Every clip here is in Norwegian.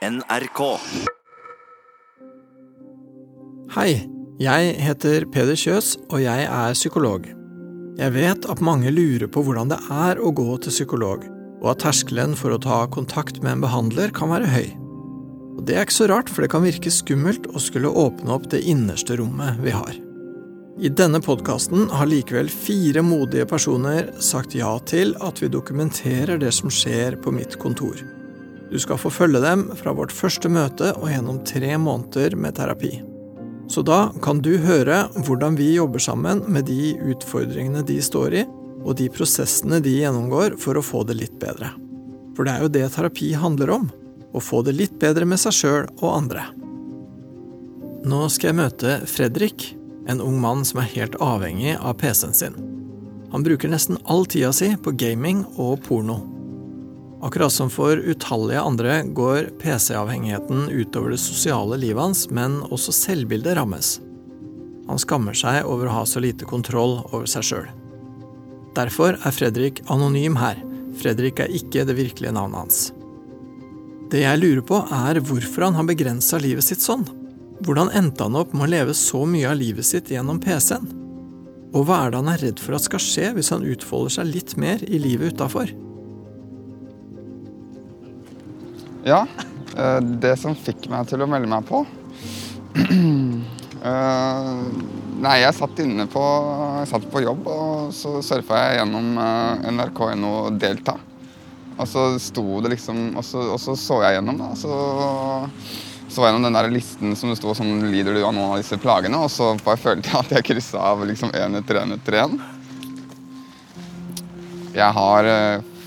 NRK. Hei, jeg heter Peder Kjøs, og jeg er psykolog. Jeg vet at mange lurer på hvordan det er å gå til psykolog, og at terskelen for å ta kontakt med en behandler kan være høy. Og Det er ikke så rart, for det kan virke skummelt å skulle åpne opp det innerste rommet vi har. I denne podkasten har likevel fire modige personer sagt ja til at vi dokumenterer det som skjer på mitt kontor. Du skal få følge dem fra vårt første møte og gjennom tre måneder med terapi. Så da kan du høre hvordan vi jobber sammen med de utfordringene de står i, og de prosessene de gjennomgår for å få det litt bedre. For det er jo det terapi handler om å få det litt bedre med seg sjøl og andre. Nå skal jeg møte Fredrik, en ung mann som er helt avhengig av PC-en sin. Han bruker nesten all tida si på gaming og porno. Akkurat som for utallige andre går PC-avhengigheten utover det sosiale livet hans, men også selvbildet rammes. Han skammer seg over å ha så lite kontroll over seg sjøl. Derfor er Fredrik anonym her. Fredrik er ikke det virkelige navnet hans. Det jeg lurer på, er hvorfor han har begrensa livet sitt sånn. Hvordan endte han opp med å leve så mye av livet sitt gjennom PC-en? Og hva er det han er redd for at skal skje hvis han utfolder seg litt mer i livet utafor? Ja, eh, det som fikk meg til å melde meg på eh, Nei, jeg satt inne på, satt på jobb, og så surfa jeg gjennom eh, nrk.no Delta. Og så sto det liksom Og så så, så jeg gjennom, da. Så så gjennom den der listen som det sto sånn Lider du av noen av disse plagene? Og så bare følte jeg at jeg kryssa av liksom etter én etter én. Jeg har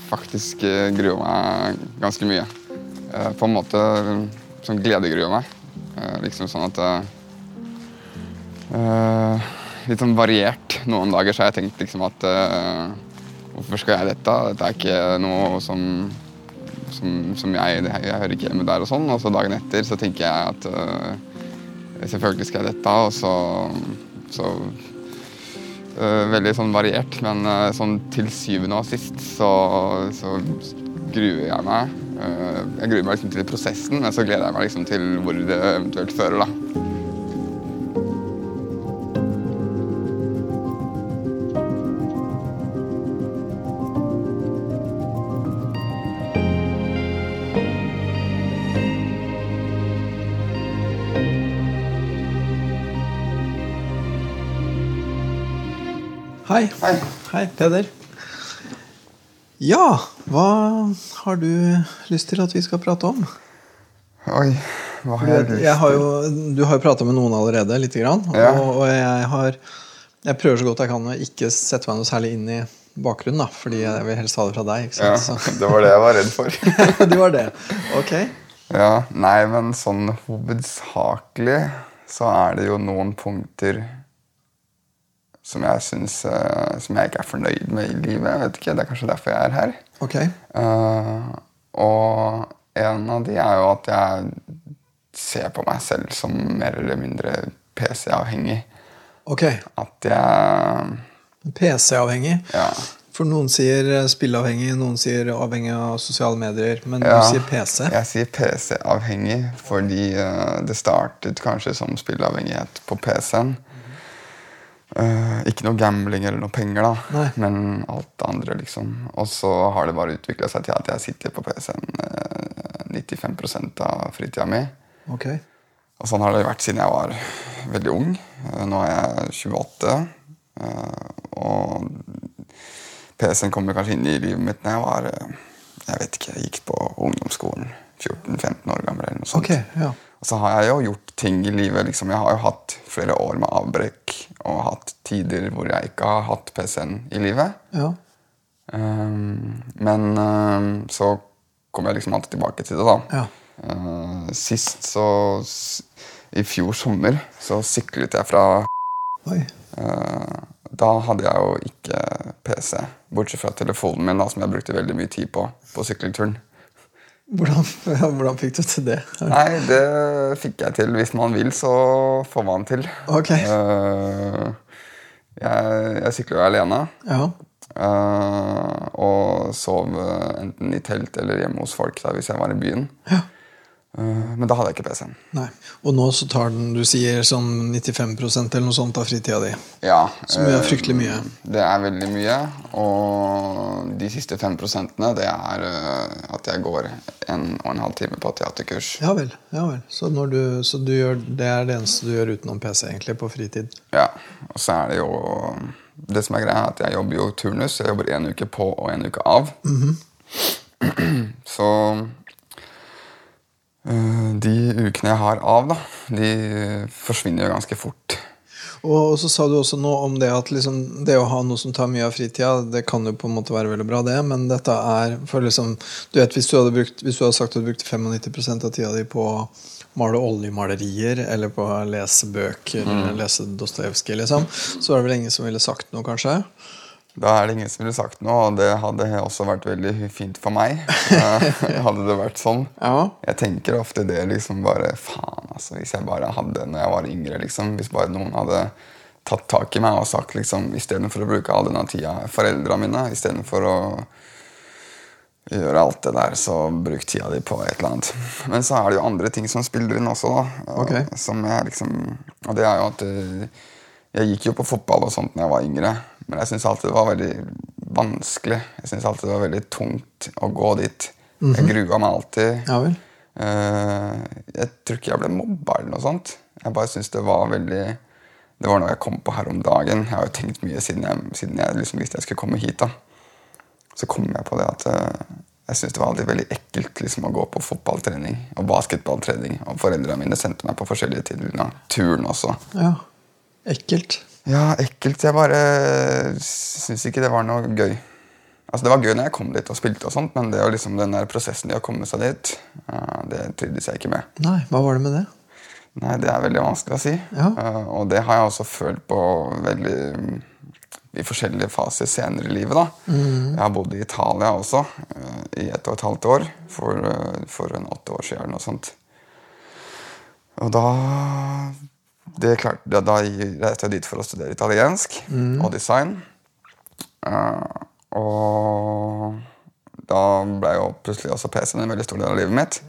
faktisk grua meg ganske mye. Eh, på en måte sånn gledegruer meg. Eh, liksom sånn at uh, Litt sånn variert. Noen dager så har jeg tenkt liksom at uh, Hvorfor skal jeg dette? Dette er ikke noe som, som, som jeg, jeg hører ikke hjemme der og sånn. Og så dagen etter så tenker jeg at uh, selvfølgelig skal jeg dette, og så, så Veldig sånn variert, men sånn til syvende og sist så, så gruer jeg meg jeg gruer meg liksom til prosessen, men så gleder jeg meg liksom til hvor det eventuelt fører. da. Hei. Hei. Hei, Peder. Ja, hva har du lyst til at vi skal prate om? Oi, hva har jeg lyst til? Har jo, du har jo prata med noen allerede, lite grann. Ja. Og, og jeg, har, jeg prøver så godt jeg kan å ikke sette meg noe særlig inn i bakgrunnen. da, Fordi jeg vil helst ha det fra deg. Ja, det var det jeg var redd for. det var det. Ok. Ja, Nei, men sånn hovedsakelig så er det jo noen punkter som jeg synes, uh, som jeg ikke er fornøyd med i livet. Jeg vet ikke, Det er kanskje derfor jeg er her. Ok. Uh, og en av de er jo at jeg ser på meg selv som mer eller mindre PC-avhengig. Ok. At jeg PC-avhengig? Ja. For noen sier eh, spilleavhengig, noen sier avhengig av sosiale medier. Men ja, du sier PC? Jeg sier PC-avhengig fordi uh, det startet kanskje som spilleavhengighet på PC-en. Uh, ikke noe gambling eller noe penger, da, Nei. men alt det andre. liksom. Og så har det bare utvikla seg til at jeg sitter på PC-en uh, 95% av fritida mi. Okay. Og sånn har det vært siden jeg var veldig ung. Uh, nå er jeg 28. og PC-en kommer kanskje inn i livet mitt når jeg var jeg vet ikke, jeg gikk på ungdomsskolen. 14-15 år gammel. eller noe sånt. Okay, ja. Så har jeg jo gjort ting i livet. liksom. Jeg har jo hatt flere år med avbrekk og hatt tider hvor jeg ikke har hatt PC-en i livet. Ja. Um, men um, så kommer jeg liksom alltid tilbake til det, da. Ja. Uh, sist så I fjor sommer så syklet jeg fra Oi. Uh, da hadde jeg jo ikke PC, bortsett fra telefonen min, da, som jeg brukte veldig mye tid på på sykkelturen. Hvordan, ja, hvordan fikk du til det? Nei, det fikk jeg til. Hvis man vil, så får man til. Ok. Uh, jeg, jeg sykler jo alene. Ja. Uh, og sov enten i telt eller hjemme hos folk da, hvis jeg var i byen. Ja. Uh, Men da hadde jeg ikke PC-en. Nei. Og nå så tar den, du sier sånn 95% eller noe sånt av fritida di. Ja. Som er eh, fryktelig mye. Det er veldig mye. Og de siste 5 prosentene, det er eh, at jeg går en og en halv time på teaterkurs. Ja vel. ja vel. Så, når du, så du gjør, det er det eneste du gjør utenom PC egentlig på fritid? Ja. Og så er det jo Det som er greia, er at jeg jobber jo turnus. Jeg jobber en uke på og en uke av. Så eh, de ukene jeg har av, da, de forsvinner jo ganske fort. Og, så sa du også noe om det at liksom, det å ha noe som tar mye av fritida, det kan jo på en måte være veldig bra, det, men dette er for liksom Du vet, Hvis du hadde, brukt, hvis du hadde sagt at du brukte 95 av tida di på å male oljemalerier eller på å lese bøker eller lese Dostojevskij, liksom, så var det vel ingen som ville sagt noe, kanskje? Da er det ingen som ville sagt noe, og det hadde også vært veldig fint for meg. hadde det vært sånn. Ja. Jeg tenker ofte det liksom bare Faen, altså. Hvis jeg bare hadde når jeg var yngre, liksom. Hvis bare noen hadde tatt tak i meg og sagt liksom istedenfor å bruke all denne tida foreldra mine, istedenfor å gjøre alt det der, så bruk tida di på et eller annet. Men så er det jo andre ting som spiller inn også, da. Okay. Som jeg liksom Og det er jo at eh, jeg gikk jo på fotball og sånt da jeg var yngre, men jeg syns alltid det var veldig vanskelig. Jeg syns alltid det var veldig tungt å gå dit. Jeg grua meg alltid. Ja. Eh, jeg tror ikke jeg ble mobba eller noe sånt. Jeg bare syns det var veldig Det var noe jeg kom på her om dagen. Jeg har jo tenkt mye siden jeg, siden jeg liksom visste jeg skulle komme hit. da Så kom jeg på det at uh, jeg syntes det var alltid veldig ekkelt liksom, å gå på fotballtrening og basketballtrening. Og foreldrene mine sendte meg på forskjellige tider. av Turn også. Ja. Ekkelt. Ja, ekkelt. Jeg bare syns ikke det var noe gøy. Altså Det var gøy når jeg kom dit og spilte, og sånt, men det å liksom, den der prosessen i å komme seg dit, det trivdes jeg ikke med. Nei, hva var det med det? Nei, Det er veldig vanskelig å si. Ja. Eh, og det har jeg også følt på veldig mm, i forskjellige faser senere i livet. da. Jeg har bodd i Italia også eh, i ett og et halvt år. For, eh, for en åtte år siden Og sånt. Og da det er klart, da, da reiste jeg dit for å studere italiensk og design. Uh, og da ble jo plutselig også PC-en en veldig stor del av livet mitt.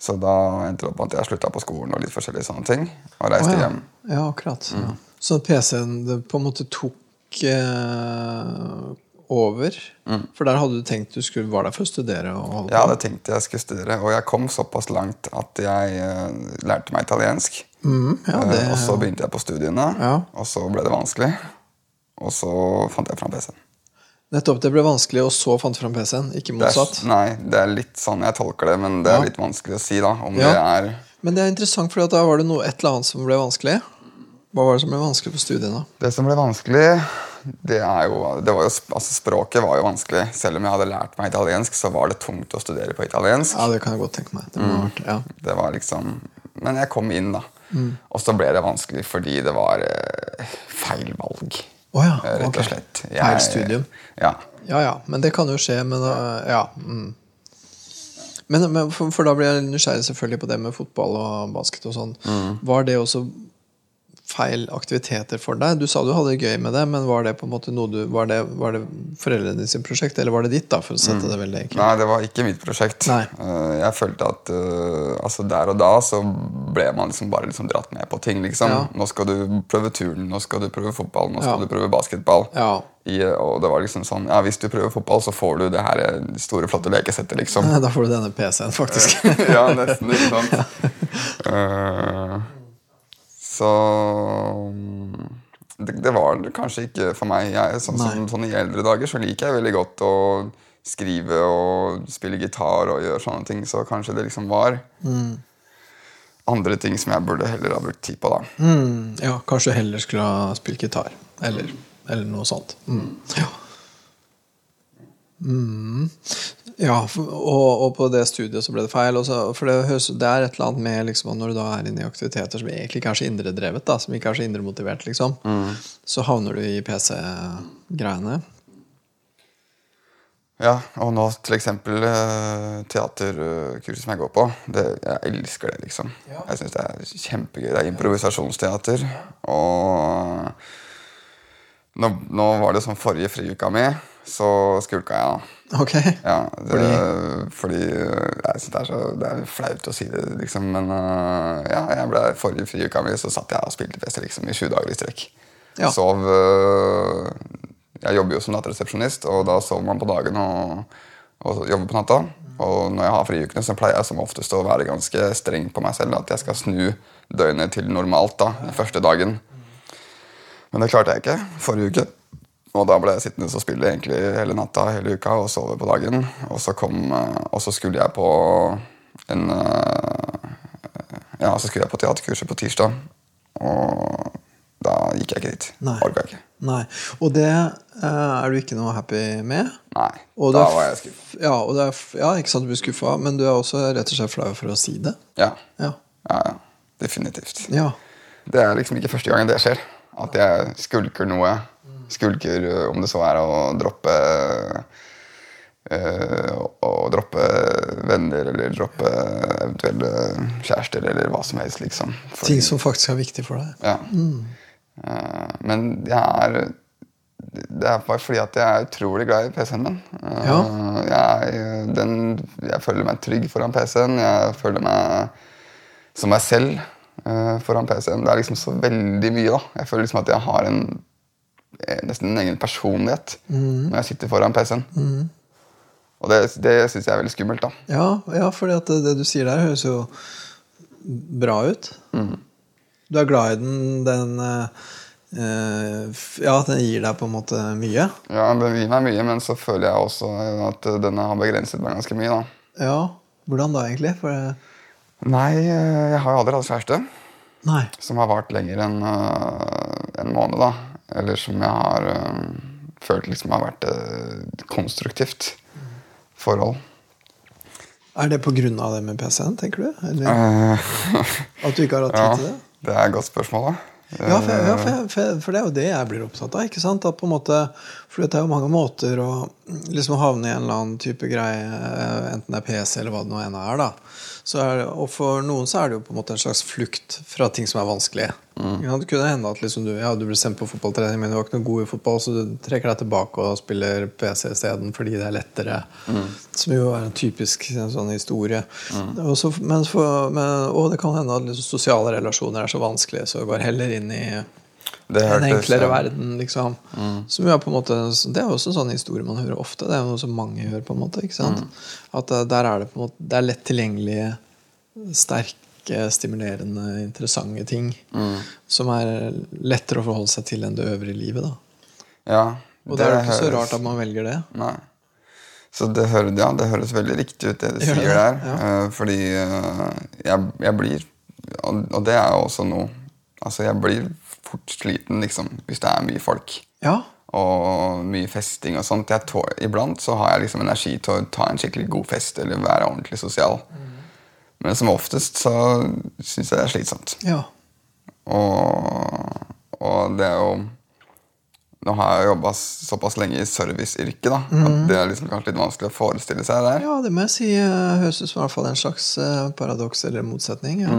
Så da endte det opp at jeg slutta på skolen og litt forskjellige sånne ting. Og reiste oh, ja. hjem. Ja, akkurat. Mm. Så PC-en på en måte tok eh, over? For der hadde du tenkt du skulle var der for å studere? og holde Jeg hadde tenkt jeg skulle studere, og jeg kom såpass langt at jeg uh, lærte meg italiensk. Mm, ja, det, uh, og så begynte jeg på studiene, Ja. og så ble det vanskelig. Og så fant jeg fram PC-en. Nettopp. Det ble vanskelig, og så fant du fram PC-en. Ikke Det er, motsatt. nei, det er litt sånn jeg tolker det, men det er Ja. litt vanskelig å si da, om Ja. det er Men det er interessant, for da var det noe, et eller annet som ble vanskelig. Hva var det som ble vanskelig på studiene? Det som ble vanskelig, det jo, det var jo altså Språket var jo vanskelig. Selv om jeg hadde lært meg italiensk, så var det tungt å studere på italiensk. Ja, det kan jeg godt tenke meg. Det mm. ja. Det var liksom Men jeg kom inn, da. Mm. Og så ble det vanskelig fordi det var eh, feil valg. Oh, ja, eh, Rett og og slett. Feil studium. Ja. Ja ja, men det kan jo skje. Men uh, ja. Mm. Men, men for, for da blir jeg nysgjerrig selvfølgelig på det med fotball og basket. og sånn. Var det også feil aktiviteter for deg? Du sa du hadde det gøy med det, men var det på en måte noe du, var det, var det foreldrene sin prosjekt, eller var det ditt? da, for å sette det veldig enkelt? Nei, det var ikke mitt prosjekt. Nei. Eh, jeg følte at eh, altså der og da så ble man liksom bare liksom dratt med på ting. liksom. Ja. Nå skal du prøve turn, nå skal du prøve fotball, nå skal Ja. du prøve basketball. Ja. I, og det var liksom sånn, ja, Hvis du prøver fotball, så får du det her eh, store, flotte lekesettet, liksom. Da får du denne PC-en, faktisk. ja, nesten, ikke sant? Eh, så mm, det, det var kanskje ikke for meg. Jeg, sånn, som, sånn I eldre dager så liker jeg veldig godt å skrive og spille gitar og gjøre sånne ting, så kanskje det liksom var andre ting som jeg burde heller ha brukt tid på, da. Mm, ja, kanskje heller skulle ha spilt gitar. Eller, eller noe sånt. Mm. Ja. Mm. ja, og, og på det studiet så ble det feil. Også, for det, det er et eller annet med liksom, når du da er inne i aktiviteter som egentlig ikke er så indredrevet, da, som ikke er så indremotivert, liksom, så havner du i PC-greiene. Ja, og nå til eksempel eh, teaterkurset som jeg går på. Det, jeg elsker det, liksom. Ja. Jeg syns det er kjempegøy. Det er improvisasjonsteater. Og Nå, nå var det sånn forrige friuka mi, så skulka jeg, da. Ok. Ja, det, fordi jeg synes det, er så, det er flaut å si det, liksom. Men uh, ja, jeg ble, forrige friuka mi så satt jeg og spilte fest liksom, i sju dager i strekk. Ja. Sov uh, Jeg jobber jo som nattresepsjonist, og da sover man på dagen og, og jobber på natta. Og når jeg har friukene, så pleier jeg som oftest å være ganske streng på meg selv. At jeg skal snu døgnet til normalt da, den første dagen. Men det klarte jeg ikke forrige uke. Og da ble jeg sittende og spille egentlig hele natta hele uka og sove på dagen. Og så, kom, øh, og så skulle jeg på en øh, Ja, så skulle jeg på teaterkurset på tirsdag. Og da gikk jeg ikke dit. Orka ikke. Nei. Og det uh, er du ikke noe happy med? Nei. Og da var jeg skuffa. Ja, er, ja, ikke sant du blir skuffa, men du er også rett og slett flau for å si det. Ja. Ja. ja, ja. Definitivt. ja. Det er liksom ikke første gangen det skjer. At jeg skulker noe. Skulker øh, om det så er å droppe øh, Å droppe venner eller droppe eventuelle kjærester eller hva som helst, liksom. For, Ting som faktisk er viktig for deg. Ja. Eh, men jeg er Det er bare fordi at jeg er utrolig glad i PC-en min. Eh, Ja. jeg, den, jeg føler meg trygg foran PC-en. Jeg føler meg som meg selv eh, foran PC-en. Det er liksom så veldig mye, da. Jeg føler liksom at jeg har en eh, nesten en egen personlighet når jeg sitter foran PC-en. Og det, det syns jeg er veldig skummelt, da. Ja, ja for det, det du sier der, høres jo bra ut. Du er glad i den. Den, Ja, at ja, den gir deg på en måte mye. Ja, Den gir meg mye, men så føler jeg også at den har begrenset meg ganske mye. da. Ja, Hvordan da, egentlig? For Nei, eh, jeg har jo aldri hatt kjæreste Nei. som har vart lenger enn eh, en måned. da. Eller som jeg har eh, følt liksom har vært et konstruktivt forhold. Er det pga. det med PC-en, tenker du? Eller Eh, at du ikke har hatt ja, tid til det? det er et godt spørsmål, da. Ja, for, ja Eh, for, for, for det er jo det jeg blir opptatt av. ikke sant? At på en måte, For det er jo mange måter å liksom havne i en eller annen type greie, enten det er PC eller hva det nå enn er. da. Så det, og for noen så er det jo på en måte en slags flukt fra ting som er vanskelig. Mm. Ja, Det kunne hende at liksom du, ja, du ble sendt på fotballtrening, men du var ikke noe god i fotball, så du trekker deg tilbake og spiller PC isteden fordi det er lettere. Som jo er en typisk en sånn historie. Og, så, men for, men, og det kan hende at liksom sosiale relasjoner er så vanskelig, så du går heller inn i en enklere verden, liksom. Som jo er på en måte Det er også en sånn historie man hører ofte. Det er noe som mange hører, på en måte. ikke sant? At eh, der er det på en måte Det er lett tilgjengelige, sterke, stimulerende, interessante ting. Som er lettere å forholde seg til enn det øvrige livet. da. Ja, Og det er jo ikke så rart at man velger det. Nei. Så det, hører, ja, det høres veldig riktig ut, det du sier det? der. Ja. Eh, fordi eh, jeg, jeg blir og det er jo også noe Altså, jeg blir fort sliten liksom, hvis det er mye folk. Ja. Og mye festing og sånt. Jeg tå- iblant så har jeg liksom energi til å ta en skikkelig god fest eller være ordentlig sosial. Men som oftest så syns jeg det er slitsomt. ja. Og, og det er jo Nå har jeg jobba såpass lenge i serviceyrket da, at det er liksom kanskje litt vanskelig å forestille seg der. Ja, det må jeg si høres ut som i hvert fall en slags eh, paradoks eller motsetning. Ja.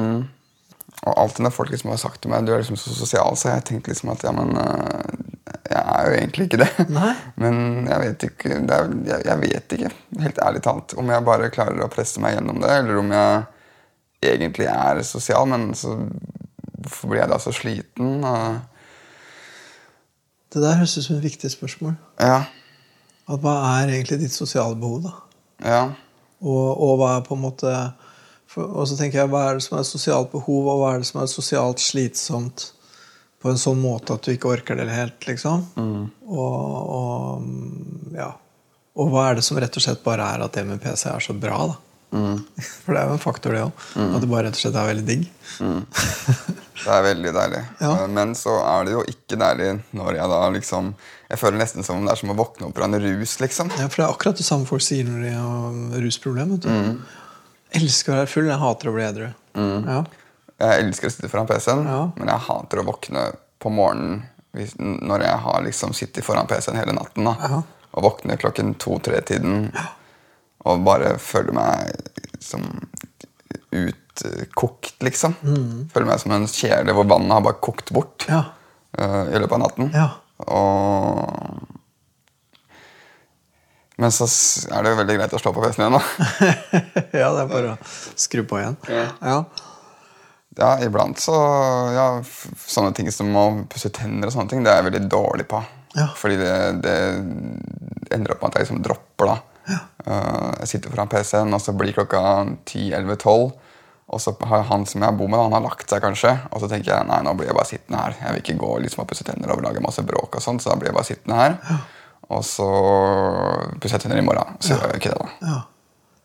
Og alltid når folk liksom har sagt til meg du er liksom så sosial, så har jeg tenkt liksom at ja, men øh, jeg er jo egentlig ikke det. Nei. Men jeg vet ikke det er, jeg, jeg vet ikke, helt ærlig talt, om jeg bare klarer å presse meg gjennom det, eller om jeg egentlig er sosial, men så hvorfor blir jeg da så sliten? Det der høres ut som et viktig spørsmål. ja, At Hva er egentlig ditt sosiale behov? da? ja, Og, og hva er på en måte for, Og så tenker jeg, hva er det som er et sosialt behov, og hva er det som er sosialt slitsomt på en sånn måte at du ikke orker det helt, liksom? Og, og mm, ja Og hva er det som rett og slett bare er at det med PC er så bra, da? For det er jo en faktor, det òg. At det bare rett og slett er veldig digg. det er veldig deilig. Ja. Men så er det jo ikke deilig når jeg da liksom Jeg føler nesten som om det er som å våkne opp fra en rus, liksom. Ja, For det er akkurat det samme folk sier når de har rusproblem. vet du. Elsker å være full, jeg hater å bli edru. Ja. Jeg elsker å sitte foran PC-en, Ja. men jeg hater å våkne på morgenen hvis, når jeg har liksom sittet foran PC-en hele natten. da. Ja. Og våkne klokken to-tre-tiden og bare føle meg som utkokt, liksom. Føle meg som en kjele hvor vannet har bare kokt bort Ja. eh, i løpet av natten. Ja. Og Men så er det jo veldig greit å slå på PC-en igjen, da. ja, det er bare å skru på igjen. Ja. Ja. Ja, iblant så Ja, sånne ting som å pusse tenner og sånne ting, det er jeg veldig dårlig på. Ja. Fordi det, det ender opp med at jeg liksom dropper, da. Eh, jeg sitter foran PC-en, og så blir klokka 10-11-12. Og så har han som jeg bor med, han har lagt seg kanskje. Og så tenker jeg nei, nå blir jeg bare sittende her. Jeg vil ikke gå liksom og pusse tenner og lage masse bråk, og sånt, så da blir jeg bare sittende her. Og så pusser jeg tenner i morgen. Så gjør jeg ikke det, da. ja.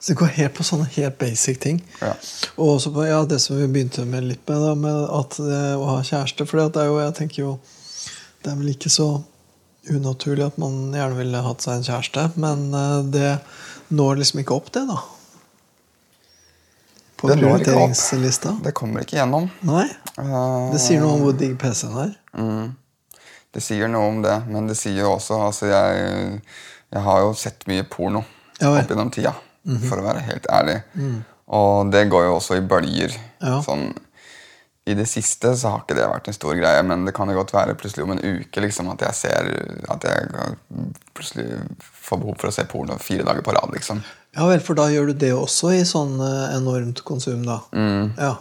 Så det går helt på sånne helt basic ting. Ja. Og også på ja, det som vi begynte med litt med, da, med at eh, å ha kjæreste. For det er jo, jeg tenker jo Det er vel ikke så unaturlig at man gjerne ville hatt seg en kjæreste, men eh, det når liksom ikke opp, det, da. På Det prioriteringslista. Det kommer ikke gjennom. Nei. Eh, Det sier noe om hvor digg PC-en er. Det sier noe om det, men det sier jo også altså jeg, jeg har jo sett mye porno Ja opp gjennom tida, for å være helt ærlig. Og det går jo også i bølger. Ja. Sånn, I det siste så har ikke det vært en stor greie, men det kan jo godt være plutselig om en uke liksom, at jeg ser at jeg plutselig får behov for å se porno fire dager på rad. liksom. Ja vel, for da gjør du det også i sånn eh, enormt konsum, da. Ja.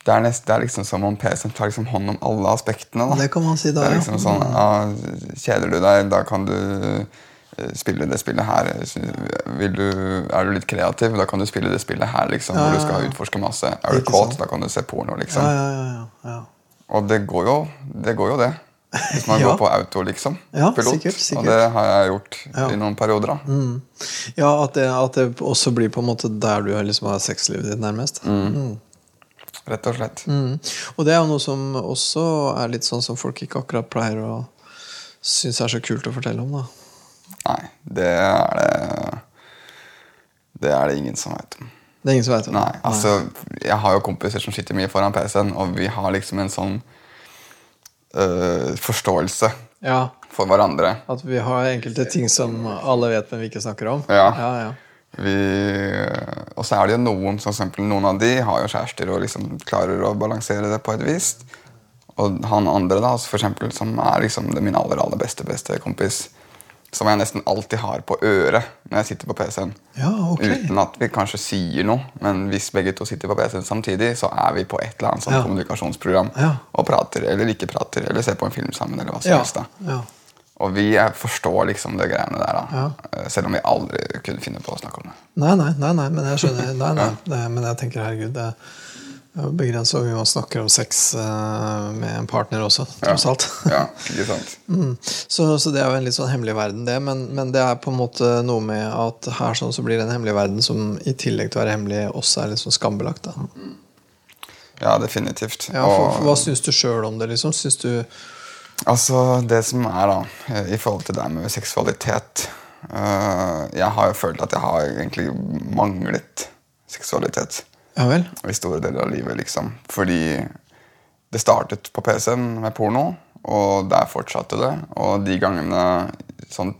Det er, nest, det er liksom som om PC-en tar liksom hånd om alle aspektene. da. Det kan man si da, Det er ja. liksom sånn, ja, Kjeder du deg, da kan du eh, spille det spillet her. Du, er du litt kreativ, da kan du spille det spillet her. liksom, Ja, Hvor ja, du skal utforske masse. Er du kåt, sånn. da kan du se porno. liksom. Ja, ja, ja, ja, ja. Og det går jo det. Går jo det. Hvis man går på auto, liksom. Ja, pilot. sikkert, sikkert. Og det har jeg gjort i noen perioder. da. Ja, at det, at det også blir på en måte der du liksom har sexlivet ditt, nærmest. Rett og slett. Mm. Og det er jo noe som også er litt sånn som folk ikke akkurat pleier å synes er så kult å fortelle om. da Nei, det er det Det er det ingen som vet om. Det er ingen som vet om Nei, altså, Jeg har jo kompiser som sitter mye foran PC-en, og vi har liksom en sånn øh, forståelse Ja, for hverandre. At vi har enkelte ting som alle vet, men vi ikke snakker om. Ja. ja, ja. Og så er det jo noen som eksempel, noen av de har jo kjærester og liksom klarer å balansere det på et vis. Og han andre, da, for eksempel, som er liksom min aller aller beste beste kompis, som jeg nesten alltid har på øret når jeg sitter på PC-en. Ja, okay. Uten at vi kanskje sier noe, men hvis begge to sitter på PC-en samtidig, så er vi på et eller annet sånn Ja. kommunikasjonsprogram Ja. og prater eller ikke prater, eller ser på en film sammen, eller hva som Ja, helst. da. Og vi forstår liksom det greiene der, da. Ja. Eh, selv om vi aldri kunne finne på å snakke om det. Nei, nei, nei, nei, men jeg skjønner. Nei, nei, nei, men jeg tenker, herregud, det er begrensa hvor man snakker om sex eh, med en partner også, tross alt. Ja, ikke sant? Mm. Så, så det er jo en litt sånn hemmelig verden, det. Men, men det er på en måte noe med at her sånn så blir det en hemmelig verden som i tillegg til å være hemmelig også er litt sånn skambelagt. da. Ja, definitivt. Ja, for, for Hva syns du sjøl om det? liksom? Syns du Altså, det som er da, i forhold til det med seksualitet uh, Jeg har jo følt at jeg har egentlig manglet seksualitet Ja vel? i store deler av livet, liksom. Fordi det startet på PC-en med porno, og der fortsatte det. Og de gangene sånn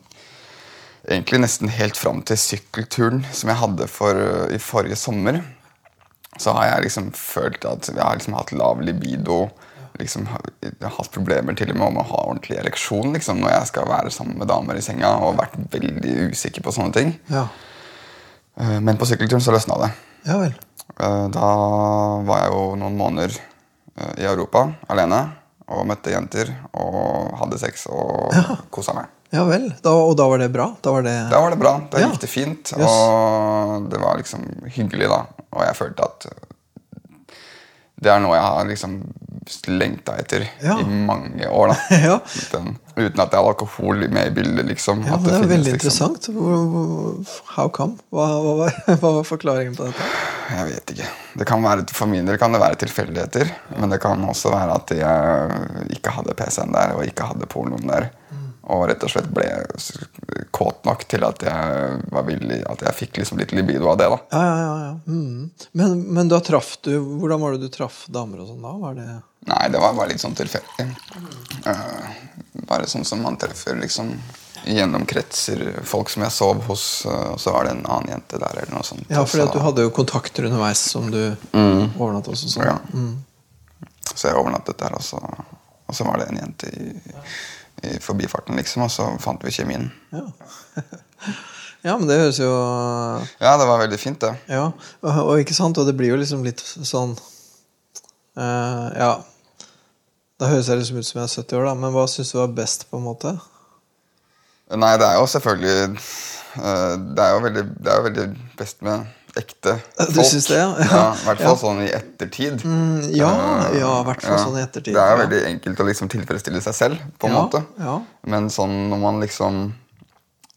Egentlig nesten helt fram til sykkelturen som jeg hadde for, i forrige sommer, så har jeg liksom følt at jeg har liksom hatt lav libido. Liksom, jeg har hatt problemer til og med om å ha ordentlig ereksjon liksom, når jeg skal være sammen med damer i senga. Og vært veldig usikker på sånne ting. Ja. Eh, Men på sykkelturen så løsna det. Ja vel. Eh, Da var jeg jo noen måneder eh, i Europa alene og møtte jenter og hadde sex og Ja. kosa meg. Ja vel. Da, og da var det bra? Da var det Da var det bra. Da Ja. gikk det fint. Yes. Og det var liksom hyggelig, da. Og jeg følte at det er noe jeg har liksom lengta etter Ja. i mange år. Ja. Den, Uten at det er alkohol med i bildet. liksom Ja, men Det er finnes, veldig liksom. interessant. How come? Hva, hva, var- hva var forklaringen på dette? Jeg vet ikke. Det kan være, for min del kan det være tilfeldigheter. Men det kan også være at jeg ikke hadde PC-en der og ikke hadde pornoen der. Og rett og slett ble kåt nok til at jeg var villig At jeg fikk liksom litt libido av det. da Ja, ja, ja. ja. Mm. Men, men da traff du Hvordan var det du traff damer og sånn da? Var det Nei, det var bare litt sånn tilfeldig. Uh, bare sånn som man treffer liksom gjennom kretser. Folk som jeg sov hos, eh, og så var det en annen jente der. eller noe sånt. Ja, at du hadde jo kontakter underveis som du overnattet hos. og Sånn. Ja. Så jeg overnattet der, og så, Og så var det en jente i, i forbifarten, liksom, og så fant vi kjemien. Ja. ja, men det høres jo Ja, det var veldig fint, det. Ja, og, og ikke sant, og det blir jo liksom litt sånn uh, Ja. Da høres jeg liksom ut som jeg er 70 år, da, men hva syns du var best, på en måte? Nei, det er jo selvfølgelig eh, Det er jo veldig, det er jo veldig best med ekte folk. Du syns det, ja? Ja, I hvert fall Ja. sånn i ettertid. Mm, ja, Eh, ja, i hvert fall ja. sånn i ettertid. Det er jo ja. veldig enkelt å liksom tilfredsstille seg selv, på en ja, måte. Ja. Men sånn når man liksom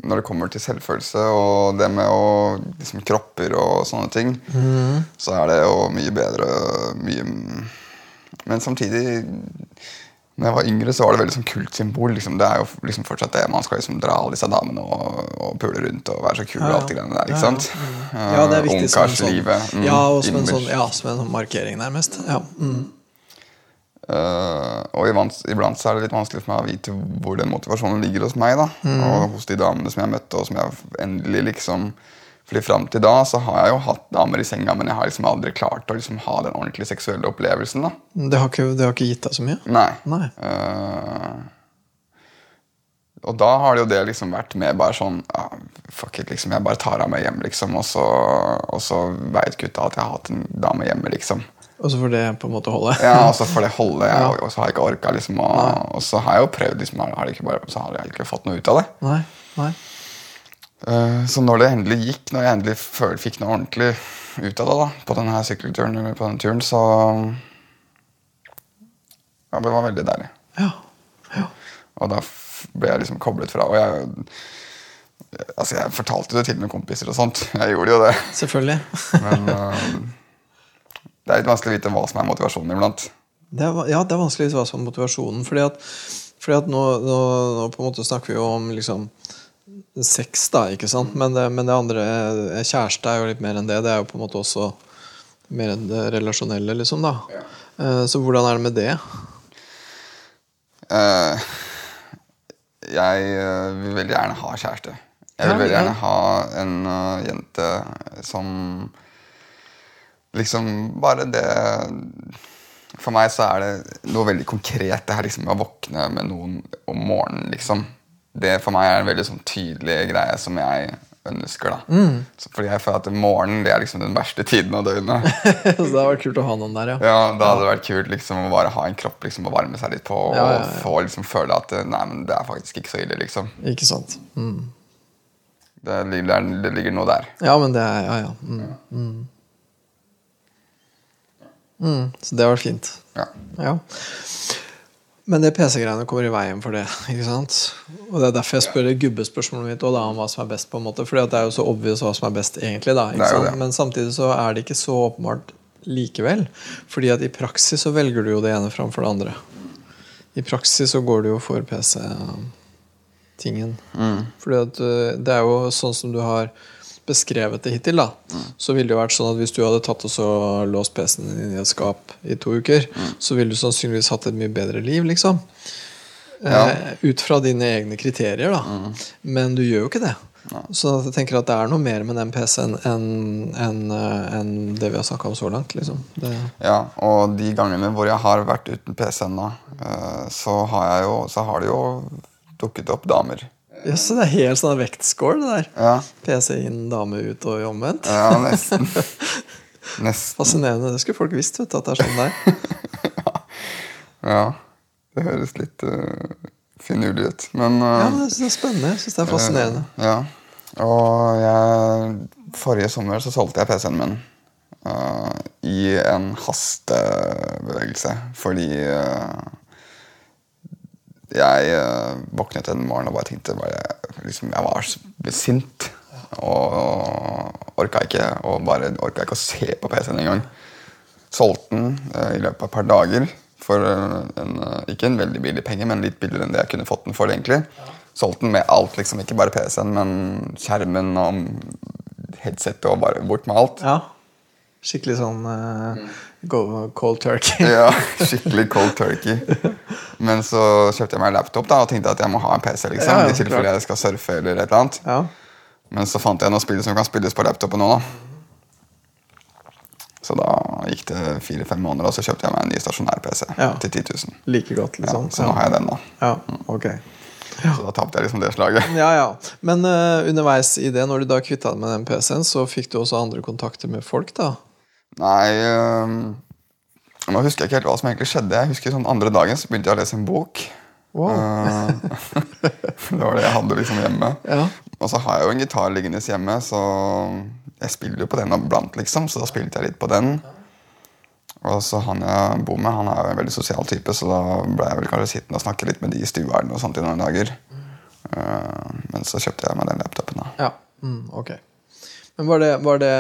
Når det kommer til selvfølelse og det med å liksom kropper og sånne ting, mm. så er det jo mye bedre mye Men samtidig når jeg var yngre, så var det veldig sånn kult symbol. Liksom. Det er jo liksom fortsatt det. Man skal liksom dra alle disse damene og, og pule rundt og være så kul Ja, og alt det greiene der. Ja, ikke ja. sant? Ja, det er viktig som en sånn, Ungkarslivet. mm, ja, og som en sånn, ja, som en sånn markering, nærmest. Ja. Mm. Uh, og iblant, så er det litt vanskelig for meg å vite hvor den motivasjonen ligger hos meg. da Og hos de damene som jeg møtte, og som jeg endelig liksom Fordi fram til da så har jeg jo hatt damer i senga, men jeg har liksom aldri klart å liksom ha den ordentlige seksuelle opplevelsen. da Det, har ikke, det har ikke gitt deg så mye? Nei. Nei. Uh, og da har det jo det liksom vært med bare sånn uh, Fuck it, liksom. Jeg bare tar av meg hjem, liksom. Og så, og så veit gutta at jeg har hatt en dame hjemme, liksom. Og så får det på en måte holde? Ja, og så får det holde, jeg, og, og så har jeg ikke orka, liksom. Og, og så har jeg jo prøvd, liksom, har har ikke bare, så har jeg ikke fått noe ut av det. Nei, nei. Eh, så når det endelig gikk, når jeg endelig fikk noe ordentlig ut av det, da, på denne sykkelturen, på denne turen, så Ja, det var veldig deilig. Ja. ja. Og da ble jeg liksom koblet fra. Og jeg Altså, jeg fortalte det til noen kompiser og sånt. Jeg gjorde jo det. Selvfølgelig. Men uh, det er litt vanskelig å vite hva som er motivasjonen iblant. Det er, ja, det er vanskelig å vite hva som er motivasjonen. Fordi at, fordi at nå, nå, nå på en måte snakker vi jo om liksom sex, da, ikke sant? Men det, men det andre eh, Kjæreste er jo litt mer enn det. Det er jo på en måte også mer enn det relasjonelle, liksom, da. Ja. Så hvordan er det med det? Uh, jeg eh, vil veldig gjerne ha kjæreste. Jeg vil veldig gjerne ha en uh, jente som liksom Bare det For meg så er det noe veldig konkret. Det her liksom å våkne med noen om morgenen, liksom. Det for meg er en veldig sånn tydelig greie som jeg ønsker. da Mm. så Fordi jeg føler at morgenen det er liksom den verste tiden av døgnet. Så det hadde vært kult å ha noen der, ja. Ja, Da hadde det vært kult liksom å bare ha en kropp liksom å varme seg litt på. Ja, ja, Og ja. få liksom føle at eh, nei, men det er faktisk ikke så ille. liksom Ikke sant? Mm. Det ligger, det ligger noe der. Ja, men det er Ja, ja. Mm. Mm. Mm. Så det har vært fint. Ja. Ja. Men det PC-greiene kommer i veien for det. ikke sant? Og Det er derfor jeg spør gubbespørsmålet mitt også, da, om hva som er best. på en måte Fordi at det er jo så obvious hva som er best, egentlig. da, ikke sant? Men samtidig så er det ikke så åpenbart likevel. Fordi at i praksis så velger du jo det ene framfor det andre. I praksis så går du jo for PC-tingen. Fordi at uh, det er jo sånn som du har beskrevet det hittil, da, så ville det vært sånn at hvis du hadde tatt og så låst PC-en din i et skap i to uker, så ville du sannsynligvis hatt et mye bedre liv, liksom. Ja. Eh, ut fra dine egne kriterier, da. Men du gjør jo ikke det. Så jeg tenker at det er noe mer med den PC-en enn en, en det vi har snakka om så langt. liksom. Det, ja, Og de gangene hvor jeg har vært uten PC-en, da, eh, så har, jeg jo, så har det jo dukket opp damer. Ja, så det er helt sånn vektscore, det der. Ja, PC inn, dame ut og omvendt. ja nesten. nesten. Fascinerende. Det skulle folk visst, vet du, at det er sånn det er. Ja. Det høres litt uh, finurlig ut. Men uh, Ja, men synes det er spennende. Jeg synes det er fascinerende. Uh, ja. Og jeg, forrige sommer så solgte jeg PC-en min uh, i en hastebevegelse. Fordi eh, jeg eh, våknet en morgen og bare tenkte bare, liksom, Jeg var sint. Og orka ikke og bare orka ikke å se på PC-en engang. Solgte den eh, i løpet av et par dager for eh, en, eh, ikke en veldig billig penge, men litt billigere enn det jeg kunne fått den for. egentlig. Solgte den med alt, liksom, ikke bare PC-en, men skjermen og headsetet og bare bort med alt. Ja. Skikkelig sånn uh, cold turkey. Ja, skikkelig cold turkey. Men så kjøpte jeg meg en laptop da, og tenkte at jeg må ha en PC. liksom, Ja, ja, I tilfelle jeg skal surfe eller et eller annet. Ja. Men så fant jeg noen spill som kan spilles på laptopen nå. da. Så da gikk det fire-fem måneder, og så kjøpte jeg meg en ny stasjonær-PC Ja. til 10 000. Like godt, Ja, liksom. så nå har jeg den, da. Ja, ok. Så da tapte jeg liksom det slaget. Ja, ja. Men uh, underveis i det, når du da kvitta deg med den PC-en, så fikk du også andre kontakter med folk, da? Nei øhm, Nå husker jeg ikke helt hva som egentlig skjedde. Jeg husker sånn Andre dagen så begynte jeg å lese en bok. Wow. Øh, det var det jeg hadde liksom hjemme. Ja. Og så har jeg jo en gitar liggende hjemme, så jeg spiller jo på den iblant, liksom. Så da spilte jeg litt på den. Og så han jeg bor med, han er jo en veldig sosial type, så da ble jeg vel kanskje sittende og snakke litt med de i stua og sånt i noen dager. Øh, men så kjøpte jeg meg den laptopen, da. Ja, mm, ok. Men var det, var det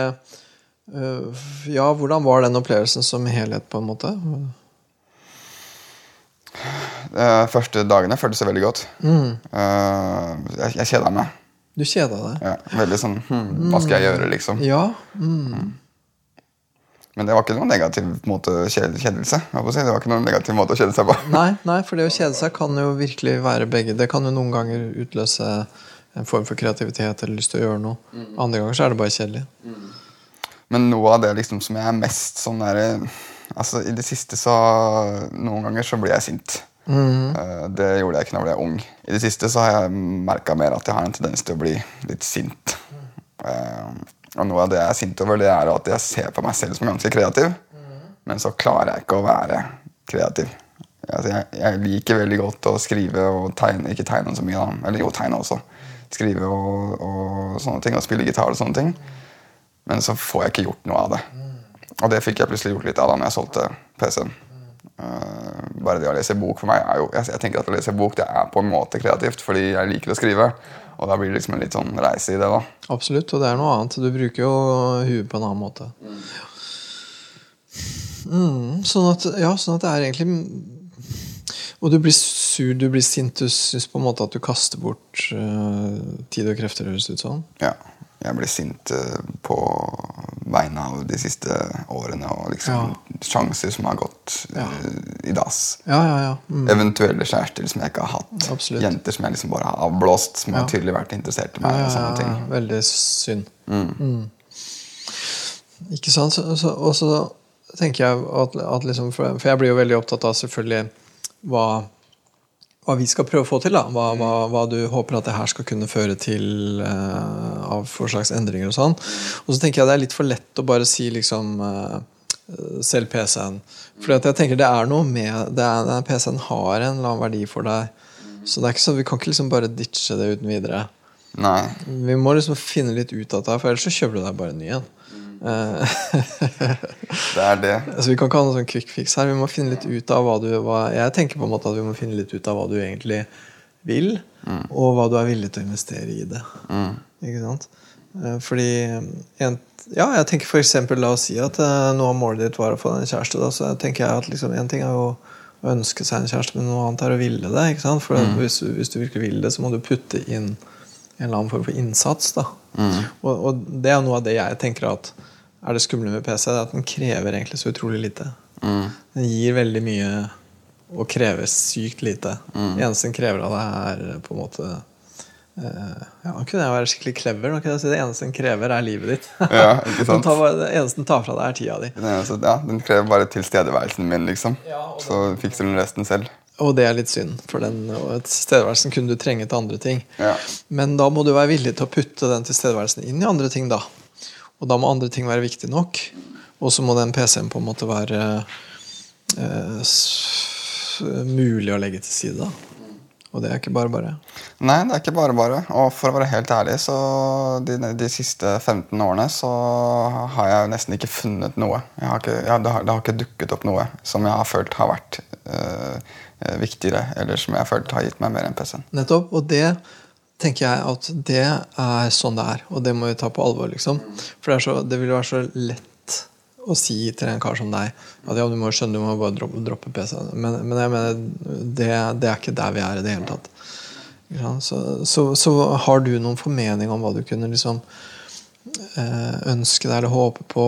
Ja, hvordan var den opplevelsen som helhet, på en måte? De første dagene føltes det veldig godt. Mm. Øh, jeg jeg kjeda meg. Du kjeda deg? Ja, veldig sånn hm, Hva skal jeg gjøre, liksom? Ja. Mm. Men det var ikke noen negativ måte kjed- kjedelse. jeg å. Det var ikke noen negativ måte å kjede seg på. Nei, nei, for det å kjede seg kan jo virkelig være begge. Det kan jo noen ganger utløse en form for kreativitet eller lyst til å gjøre noe. Andre ganger så er det bare kjedelig. Men noe av det liksom som jeg er mest sånn der, Altså, I det siste så Noen ganger så blir jeg sint. Mm. Det gjorde jeg ikke da jeg ble ung. I det siste så har jeg merka mer at jeg har en tendens til å bli litt sint. Eh, Og noe av det jeg er sint over, det er at jeg ser på meg selv som ganske kreativ. Men så klarer jeg ikke å være kreativ. Altså, jeg, jeg liker veldig godt å skrive og tegne. Ikke tegne så mye, da. Eller jo, tegne også. Skrive og, og sånne ting. Og spille gitar og sånne ting. Men så får jeg ikke gjort noe av det. Og det fikk jeg plutselig gjort litt av da når jeg solgte PC-en. Uh, bare det å lese bok for meg er jo jeg, jeg tenker at å lese bok det er på en måte kreativt, fordi jeg liker å skrive. Og da blir det liksom en litt sånn reise i det. da Absolutt, og det er noe annet. Du bruker jo huet på en annen måte. Mm, sånn, at, ja, sånn at det er egentlig Og du blir sur, du blir sint, du syns på en måte at du kaster bort uh, tid og krefter, høres det ut som. Ja, jeg ble sint eh, på vegne av de siste årene og liksom sjanser som har gått Ja. eh, i dass. Ja, ja, ja. Mm. Eventuelle kjærester som jeg ikke har hatt. Absolutt. Jenter som jeg liksom bare har avblåst, som Ja. har tydelig vært interessert i Ja, meg. ja, og sånne ting. veldig synd. Mm. Ikke sant? Og så tenker jeg at, at liksom, for jeg blir jo veldig opptatt av selvfølgelig hva, hva vi skal prøve å få til. da Hva, hva, hva du håper at det her skal kunne føre til uh, av for slags endringer og sånn. Og så tenker jeg det er litt for lett å bare si liksom uh, Selg PC-en. For jeg tenker det er noe med det er, den PC-en har en eller annen verdi for deg. Så det er ikke sånn, vi kan ikke liksom bare ditche det uten videre. Nei. Vi må liksom finne litt ut av det, for ellers så kjøper du deg bare en ny en. Eh, Det er det. Så Vi kan ikke ha noen sånn quick fix her. Vi må finne litt ut av hva du hva, Jeg tenker på en måte at vi må finne litt ut av hva du egentlig vil, og hva du er villig til å investere i det. Ikke sant? Eh, fordi en, Ja, jeg tenker for eksempel, La oss si at eh, noe av målet ditt var å få en kjæreste. Da, så tenker jeg at liksom, En ting er jo å ønske seg en kjæreste, men noe annet er å ville det. Ikke sant? For mm. hvis, du- hvis du virkelig vil det, så må du putte inn en eller annen form for innsats. da og, og det er noe av det jeg tenker at er det skumle med PC. Er at den krever egentlig så utrolig lite. Den gir veldig mye og krever sykt lite. Det eneste den krever av deg, er på en måte eh, Ja, Nå kunne jeg være skikkelig clever. Nå kunne jeg si Det eneste den krever, er livet ditt. Ja, ikke sant? Den tar, bare- det eneste den tar fra deg, er tida di. Den, eneste, ja, den krever bare tilstedeværelsen min, liksom. Ja, Så fikser den resten selv. Og det er litt synd, for den tilstedeværelsen kunne du trenge til andre ting. Ja. Men da må du være villig til å putte den tilstedeværelsen inn i andre ting, da. Og da må andre ting være viktig nok. Og så må den PC-en på en måte være eh, mulig å legge til side, da. Og det er ikke bare bare. Nei, det er ikke bare bare. Og for å være helt ærlig, så de, de siste 15 årene så har jeg nesten ikke funnet noe. Jeg har ikke, jeg, det, har, det har ikke dukket opp noe som jeg har følt har vært øh, øh, viktigere, eller som jeg har følt har gitt meg mer enn PC-en. Nettopp. Og det tenker jeg at det er sånn det er. Og det må vi ta på alvor, liksom. For det, så, det vil være så lett å si til en kar som deg at ja, du må skjønne, du må bare droppe, droppe PC-en. Men, men jeg mener, det, det er ikke der vi er i det hele tatt. Ja. Så, så, så har du noen formening om hva du kunne liksom eh, ønske deg eller håpe på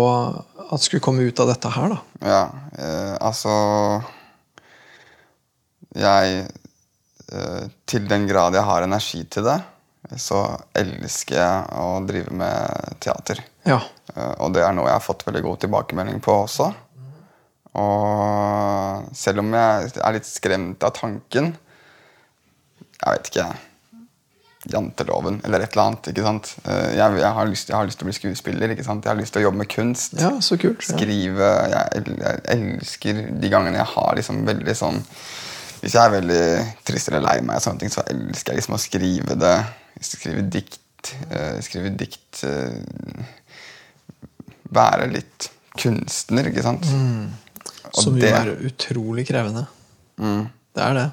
at skulle komme ut av dette her, da? Ja, eh, altså Jeg Til den grad jeg har energi til det, så elsker jeg å drive med teater. Ja. Eh, Og det er noe jeg har fått veldig god tilbakemelding på også. Og selv om jeg er litt skremt av tanken Jeg vet ikke Janteloven eller et eller annet. ikke sant? Eh, Jeg, jeg, har lyst, jeg har lyst til å bli skuespiller. ikke sant? Jeg har lyst til å jobbe med kunst. ja, så kult. Ja. Skrive jeg, jeg elsker de gangene jeg har liksom veldig sånn Hvis jeg er veldig trist eller lei meg, sånne ting, så elsker jeg liksom å skrive det. Skrive dikt. Uh, skrive dikt uh, Være litt kunstner, ikke sant? Mm. Som det- er utrolig krevende. Mm, Det er det.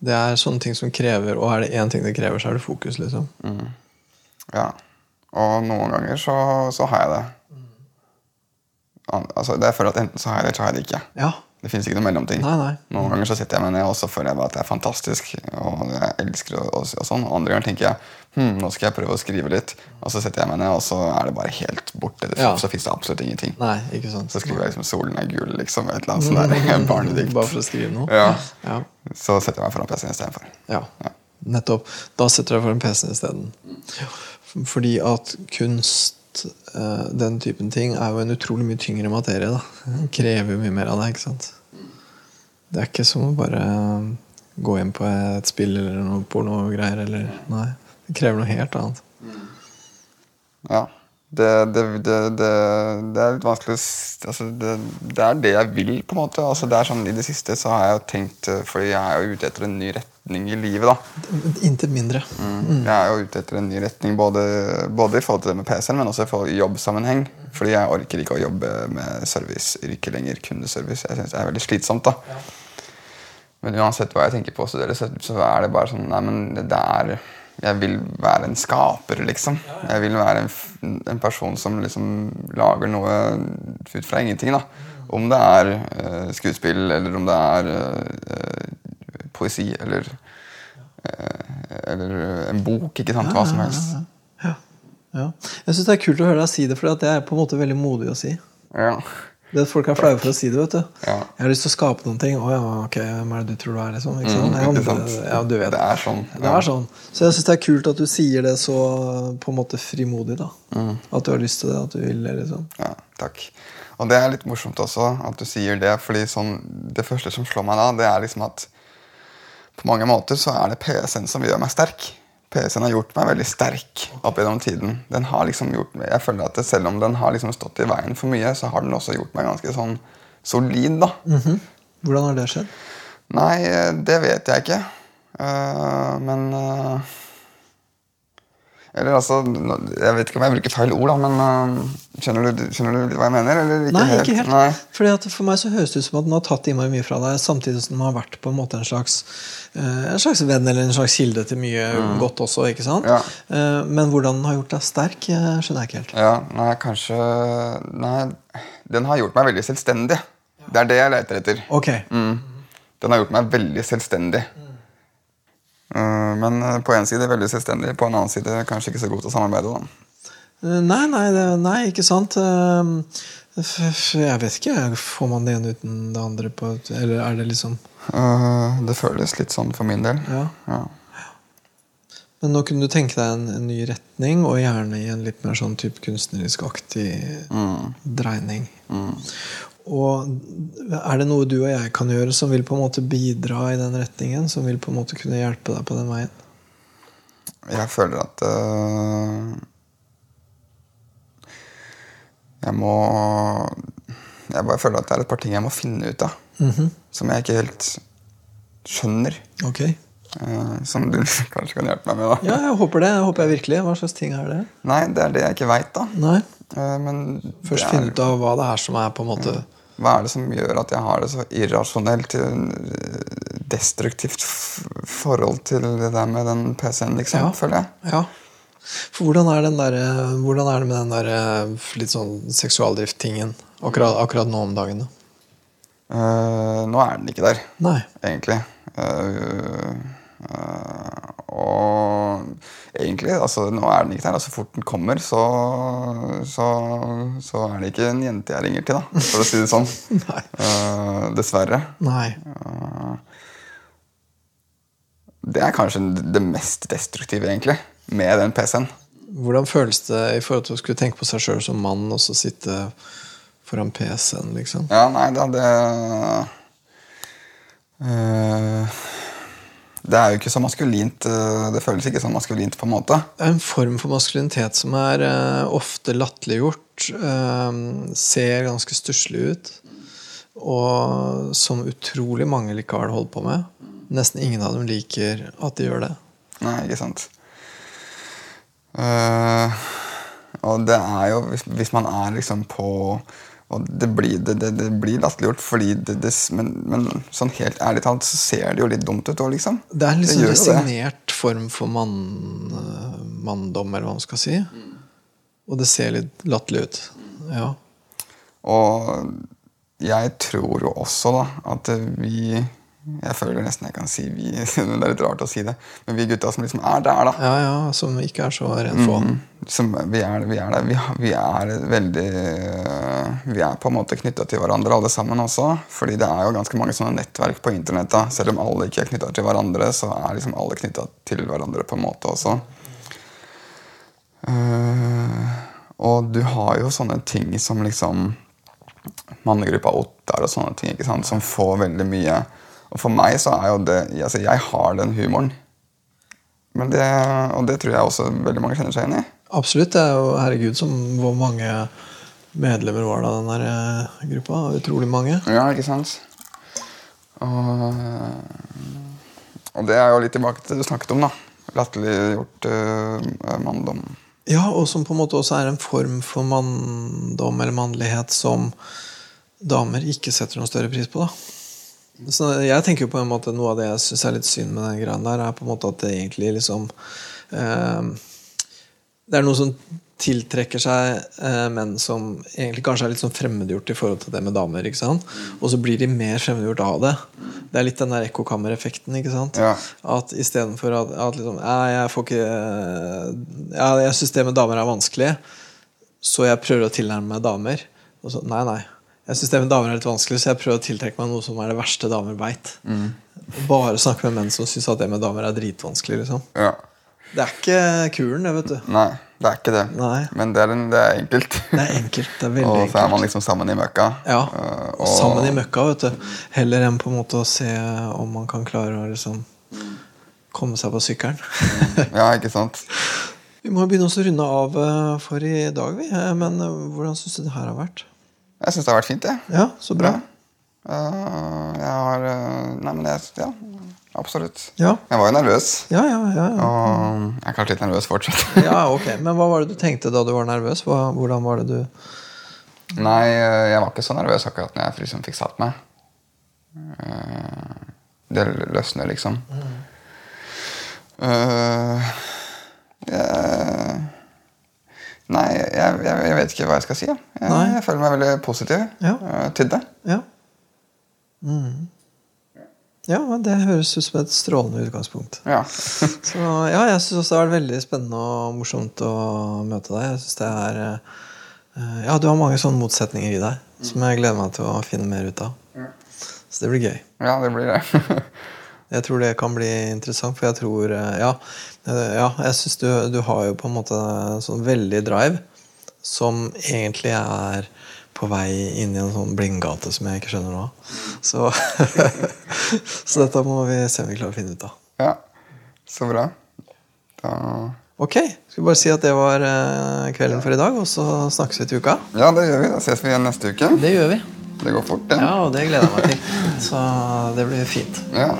Det er sånne ting som krever Og er det én ting det krever, så er det fokus, liksom. ja. Og noen ganger så, så har jeg det. An- Altså, det jeg føler at Enten så har jeg det, eller så har jeg det ikke. Ja. Det fins ikke noe mellomting. Nei, nei. Noen ganger så setter jeg meg ned og så føler jeg bare at det er fantastisk. Og jeg elsker det, og, og sånn. Og andre ganger tenker jeg hm, nå skal jeg prøve å skrive litt. Og så setter jeg meg ned, og så er det bare helt borte. Det, Ja. Så fins det absolutt ingenting. Nei, ikke sant. Så skriver jeg liksom 'Solen er gul', liksom. Et eller annet sånt der barnedikt. Bare for å skrive noe? Ja. Ja. Så setter jeg meg foran PC-en istedenfor. ja. Nettopp. Da setter jeg foran PC-en isteden. Fordi at kunst, eh, den typen ting, er jo en utrolig mye tyngre materie. da. Den krever mye mer av deg. ikke sant? Det er ikke som å bare eh, gå inn på et spill eller noe pornogreier. Eller, nei, det krever noe helt annet. Ja. Det, det, det, det, er litt vanskelig altså det, er det jeg vil, på en måte. Altså det er sånn, I det siste så har jeg jo tenkt eh, Fordi jeg er jo ute etter en ny retning i livet. da Intet mindre. Mm. Jeg er jo ute etter en ny retning, både, både i forhold til det med PC-en, men også i forhold til jobbsammenheng. Fordi jeg orker ikke å jobbe med serviceyrke lenger. Kundeservice. Jeg synes det er veldig slitsomt. da Men uansett hva jeg tenker på å studere, så, så er det bare sånn Nei, men det er Jeg vil være en skaper, liksom. Jeg vil være en, en person som liksom lager noe ut fra ingenting. da Om det er uh, skuespill, eller om det er uh, poesi, eller uh, eller en bok. ikke sant? Hva som helst. Ja. ja. Jeg syns det er kult å høre deg si det, for det er på en måte veldig modig å si. Ja. Det at Folk er flaue for å si det. vet du Ja. Jeg har lyst til å skape noen ting. Å ja, ok, hvem er det du tror du er? Liksom, ikke sant? Mm, ja, ikke sant. ja, du vet Det er sånn. Det er sånn. Så jeg syns det er kult at du sier det så på en måte frimodig. da Mm. At du har lyst til det, at du vil det. liksom Ja, takk. Og det er litt morsomt også at du sier det, fordi sånn, det første som slår meg da, det er liksom at på mange måter så er det PC-en som gjør meg sterk. PC-en har gjort meg veldig sterk opp gjennom tiden. Den har liksom gjort meg, jeg føler at det, Selv om den har liksom stått i veien for mye, så har den også gjort meg ganske sånn solid. da. Hvordan har det skjedd? Nei, eh, det vet jeg ikke. Uh, men eh, Eller altså Jeg vet ikke om jeg bruker feil ord, da, men eh, skjønner, du, skjønner du hva jeg mener? Eller ikke Nei, helt? ikke helt. Nei. For meg så høres det ut som at den har tatt innmari mye fra deg, samtidig som den har vært på en måte en slags eh, En slags venn eller en slags kilde til mye godt også. ikke sant? Ja. Eh, Men hvordan den har gjort deg sterk, skjønner jeg ikke helt. Ja, nei, kanskje Nei, den har gjort meg veldig selvstendig. Det er det jeg leter etter. Ok, Mm. Den har gjort meg veldig selvstendig. Eh, men eh, på en side veldig selvstendig, på en annen side kanskje ikke så god til å samarbeide. da. Eh, Nei, nei, nei ikke sant. Eh, Jeg vet ikke. Får man det ene uten det andre? på Eller er det liksom Eh, det føles litt sånn for min del. Ja. Ja. Men nå kunne du tenke deg en, en ny retning, og gjerne i en litt mer sånn type kunstnerisk-aktig dreining. Og er det noe du og jeg kan gjøre som vil på en måte bidra i den retningen? Som vil på en måte kunne hjelpe deg på den veien? Jeg føler at eh, Jeg må Jeg bare føler at det er et par ting jeg må finne ut av. Som jeg ikke helt skjønner. Ok. Uh, som du kanskje kan hjelpe meg med. da Ja, jeg håper det. Jeg håper jeg virkelig. Hva slags ting er det? Nei, det er det jeg ikke veit. Nei. Eh, men Først finne ut av hva det er som er på en måte Hva er det som gjør at jeg har det så irrasjonelt eh, destruktivt forhold til det der med den PC-en, liksom, Ja. føler jeg. Ja. For hvordan er, den der, hvordan er det med den der eh, litt sånn seksualdrift-tingen akkurat, akkurat nå om dagen? da? Eh, nå er den ikke der, Nei. egentlig. Eh, eh, og egentlig, altså nå er den ikke der. Så fort den kommer, så, så, så er det ikke en jente jeg ringer til, da, for å si det sånn. Eh, dessverre. Nei. Det er kanskje det mest destruktive, egentlig. med den PC-en. Hvordan føles det i forhold til å skulle tenke på seg sjøl som mann og så sitte foran PC-en, liksom? Ja, nei da, det eh, Det er jo ikke så maskulint. eh, Det føles ikke så maskulint, på en måte. Det er en form for maskulinitet som er eh, ofte latterliggjort. eh, ser ganske stusslig ut. Og som utrolig mange likevel holder på med. Nesten ingen av dem liker at de gjør det. Nei, ikke sant. Uh, og det er jo Hvis, hvis man er liksom på og det blir, det, det, det blir latterliggjort, fordi det, det, men, men sånn helt ærlig talt så ser det jo litt dumt ut òg, liksom. Det er en liksom resignert form for mann, eh, manndom, eller hva man skal si. Og det ser litt latterlig ut. Ja. Og jeg tror jo også da at vi Jeg føler nesten jeg kan si vi. Det er litt rart å si det, men vi gutta som liksom er der, da. ja, ja, som ikke er så redd for Mm, som vi er, vi er der. Vi, vi er veldig Vi er på en måte knytta til hverandre alle sammen også. Fordi det er jo ganske mange sånne nettverk på internett. da Selv om alle ikke er knytta til hverandre, så er liksom alle knytta til hverandre på en måte også. Uh, og du har jo sånne ting som liksom Mannegruppa Ottar og sånne ting ikke sant? som får veldig mye. Og for meg så er jo det altså Jeg har den humoren. Men det, og det tror jeg også veldig mange kjenner seg igjen i. Absolutt. Det er jo herregud som hvor mange medlemmer var det av den der eh, gruppa. Utrolig mange. Ja, ikke sant? Og, og det er jo litt tilbake til det du snakket om, da. Latterliggjort uh, manndom. Ja, og som på en måte også er en form for manndom eller mannlighet som damer ikke setter noen større pris på. da Så jeg tenker jo på en måte Noe av det jeg syns er litt synd med den greia der, er på en måte at det egentlig liksom eh, Det er noe som tiltrekker seg eh, menn som egentlig kanskje er litt sånn fremmedgjort i forhold til det med damer. ikke sant? Og så blir de mer fremmedgjort av det. Det er litt den der ekkokammereffekten. ikke sant? Ja. At istedenfor at, at liksom Jeg får ikke ja, Jeg syns det med damer er vanskelig, så jeg prøver å tilnærme meg damer. Og så, nei, nei. Jeg syns det med damer er litt vanskelig, så jeg prøver å tiltrekke meg noe som er det verste damer veit. Bare snakke med menn som syns at det med damer er dritvanskelig. liksom Ja. Det er ikke kuren, det, vet du. Nei, det er ikke det. Nei. Men det er, en, det er enkelt. Det er enkelt. Det er veldig enkelt. og så er man liksom sammen i møkka. Ja, Eh, og sammen i møkka, vet du. Heller enn på en måte å se om man kan klare å liksom komme seg på sykkelen. Ja, ikke sant? Vi må begynne å runde av eh, for i dag, vi. Eh, Men hvordan syns du det her har vært? Jeg syns det har vært fint, jeg. Ja, så bra. Eh, jeg har eh, Nei, men jeg Ja, absolutt. Ja, Jeg var jo nervøs. ja, ja. ja, ja. Og jeg er kanskje litt nervøs fortsatt. ja ok, Men hva var det du tenkte da du var nervøs? Hvordan var det du Nei, eh, jeg var ikke så nervøs akkurat når jeg liksom fikk satt meg. Det løsner, liksom. Eh, jeg, nei, jeg, jeg, vet ikke hva jeg skal si. jeg. Jeg, føler meg veldig positiv Ja. eh, til det. Ja. Mm. Ja, det høres ut som et strålende utgangspunkt. Ja. Så ja, jeg syns også det har vært veldig spennende og morsomt å møte deg. Jeg synes det er eh, Ja, du har mange sånne motsetninger i deg som jeg gleder meg til å finne mer ut av. Så det blir gøy. ja, det blir det. Jeg tror det kan bli interessant, for jeg tror eh, Ja, eh, ja jeg syns du, du har jo på en måte sånn veldig drive som egentlig er på vei inn i en sånn blindgate som jeg ikke skjønner nå. Så, så dette må vi se om vi klarer å finne ut av. ja, så bra. Da Ok, skal bare si at det var eh, kvelden for i dag, og så snakkes vi til uka? Ja, det gjør vi. Da ses vi igjen neste uke. Det gjør vi. Det går fort, det. Ja, og det gleder jeg meg til. Så det blir fint. Ja.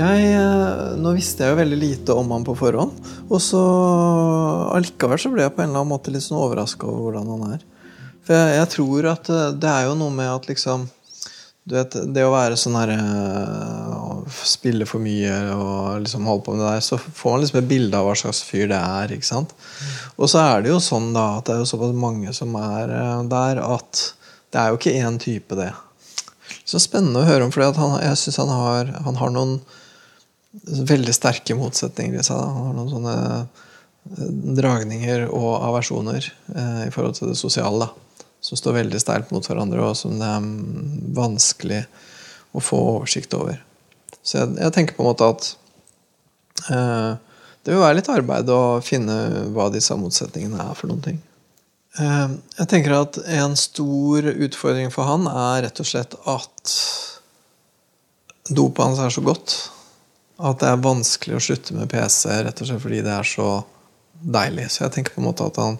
Jeg, eh, nå visste jeg jo veldig lite om han på forhånd. Og så allikevel så ble jeg på en eller annen måte litt sånn overraska over hvordan han er. For jeg, jeg tror at eh, det er jo noe med at liksom du vet, Det å være sånn her eh, Spille for mye og liksom holde på med det der, så får man liksom et bilde av hva slags fyr det er. ikke sant? Og så er det jo sånn da at det er jo såpass mange som er eh, der, at det er jo ikke én type, det. Så spennende å høre om, for jeg syns han, har- han har noen veldig sterke motsetninger i seg. Da. Han har noen sånne eh, dragninger og aversjoner eh, i forhold til det sosiale. Da. Som står veldig steilt mot hverandre, og som det er vanskelig å få oversikt over. Så jeg, jeg tenker på en måte at eh, det vil være litt arbeid å finne hva disse motsetningene er for noen ting. Eh, jeg tenker at en stor utfordring for han er rett og slett at dopet hans er så godt at det er vanskelig å slutte med PC rett og slett fordi det er så deilig. Så jeg tenker på en måte at han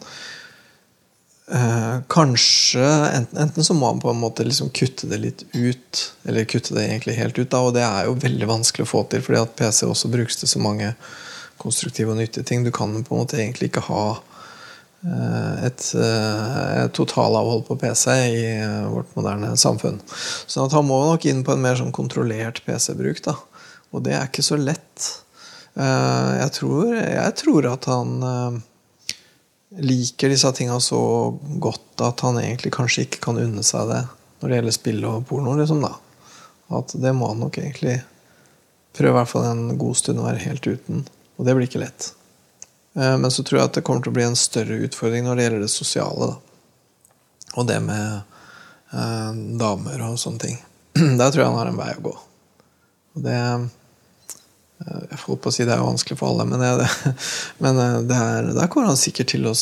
Eh, kanskje enten, enten, så må han på en måte liksom kutte det litt ut, eller kutte det egentlig helt ut. da, Og det er jo veldig vanskelig å få til, fordi at PC også brukes til så mange konstruktive og nyttige ting. Du kan på en måte egentlig ikke ha eh, et, eh, et totalavhold på PC i vårt moderne samfunn. Så han må nok inn på en mer sånn kontrollert PC-bruk. da, Og det er ikke så lett. Jeg tror, jeg tror at han liker disse tinga så godt at han egentlig kanskje ikke kan unne seg det når det gjelder spill og porno. liksom da. At det må han nok egentlig prøve i hvert fall en god stund å være helt uten. Og det blir ikke lett. Eh, men så tror jeg at det kommer til å bli en større utfordring når det gjelder det sosiale. da. Og det med eh, damer og sånne ting. Der tror jeg han har en vei å gå. Og det jeg får håpe å si det er vanskelig for alle, men, det, men eh, er, der kommer han sikkert til å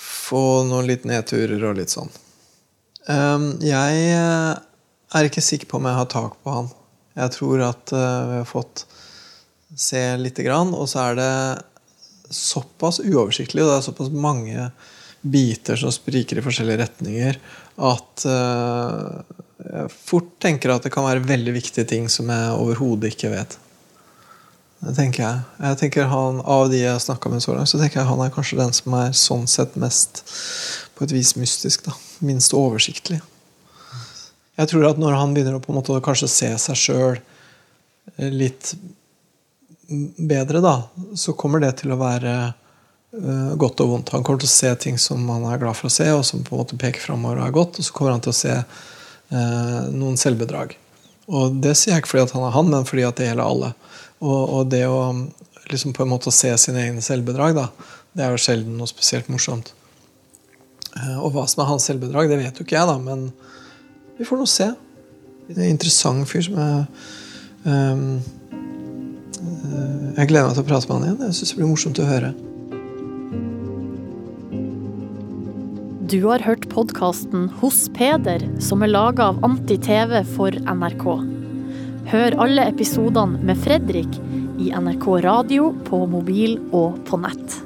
få noen litt nedturer og litt sånn. Jeg eh, er ikke sikker på om jeg har tak på han. Jeg tror at vi har fått se lite grann, og så er det såpass uoversiktlig, og det er såpass mange biter som spriker i forskjellige retninger, at jeg fort tenker at det kan være veldig viktige ting som jeg overhodet ikke vet. Det tenker jeg. jeg tenker han, Av de jeg har snakka med så langt, så tenker jeg han er kanskje den som er sånn sett mest på et vis mystisk. da. Minst oversiktlig. Jeg tror at når han begynner å på en måte kanskje se seg sjøl litt bedre, da, så kommer det til å være uh, godt og vondt. Han kommer til å se ting som han er glad for å se, og som på en måte peker framover og er godt. Og så kommer han til å se uh, noen selvbedrag. Og det sier jeg ikke fordi at han er han, men fordi at det gjelder alle. Og, og det å liksom på en måte se sine egne selvbedrag, da, det er jo sjelden noe spesielt morsomt. Eh, og hva som er hans selvbedrag, det vet jo ikke jeg, da, men vi får nå se. Det er en interessant fyr som jeg um, Jeg gleder meg til å prate med han igjen. Jeg syns det blir morsomt å høre. Du har hørt podkasten Hos Peder, som er laga av Anti-TV for NRK. Hør alle episodene med Fredrik i NRK radio, på mobil og på nett.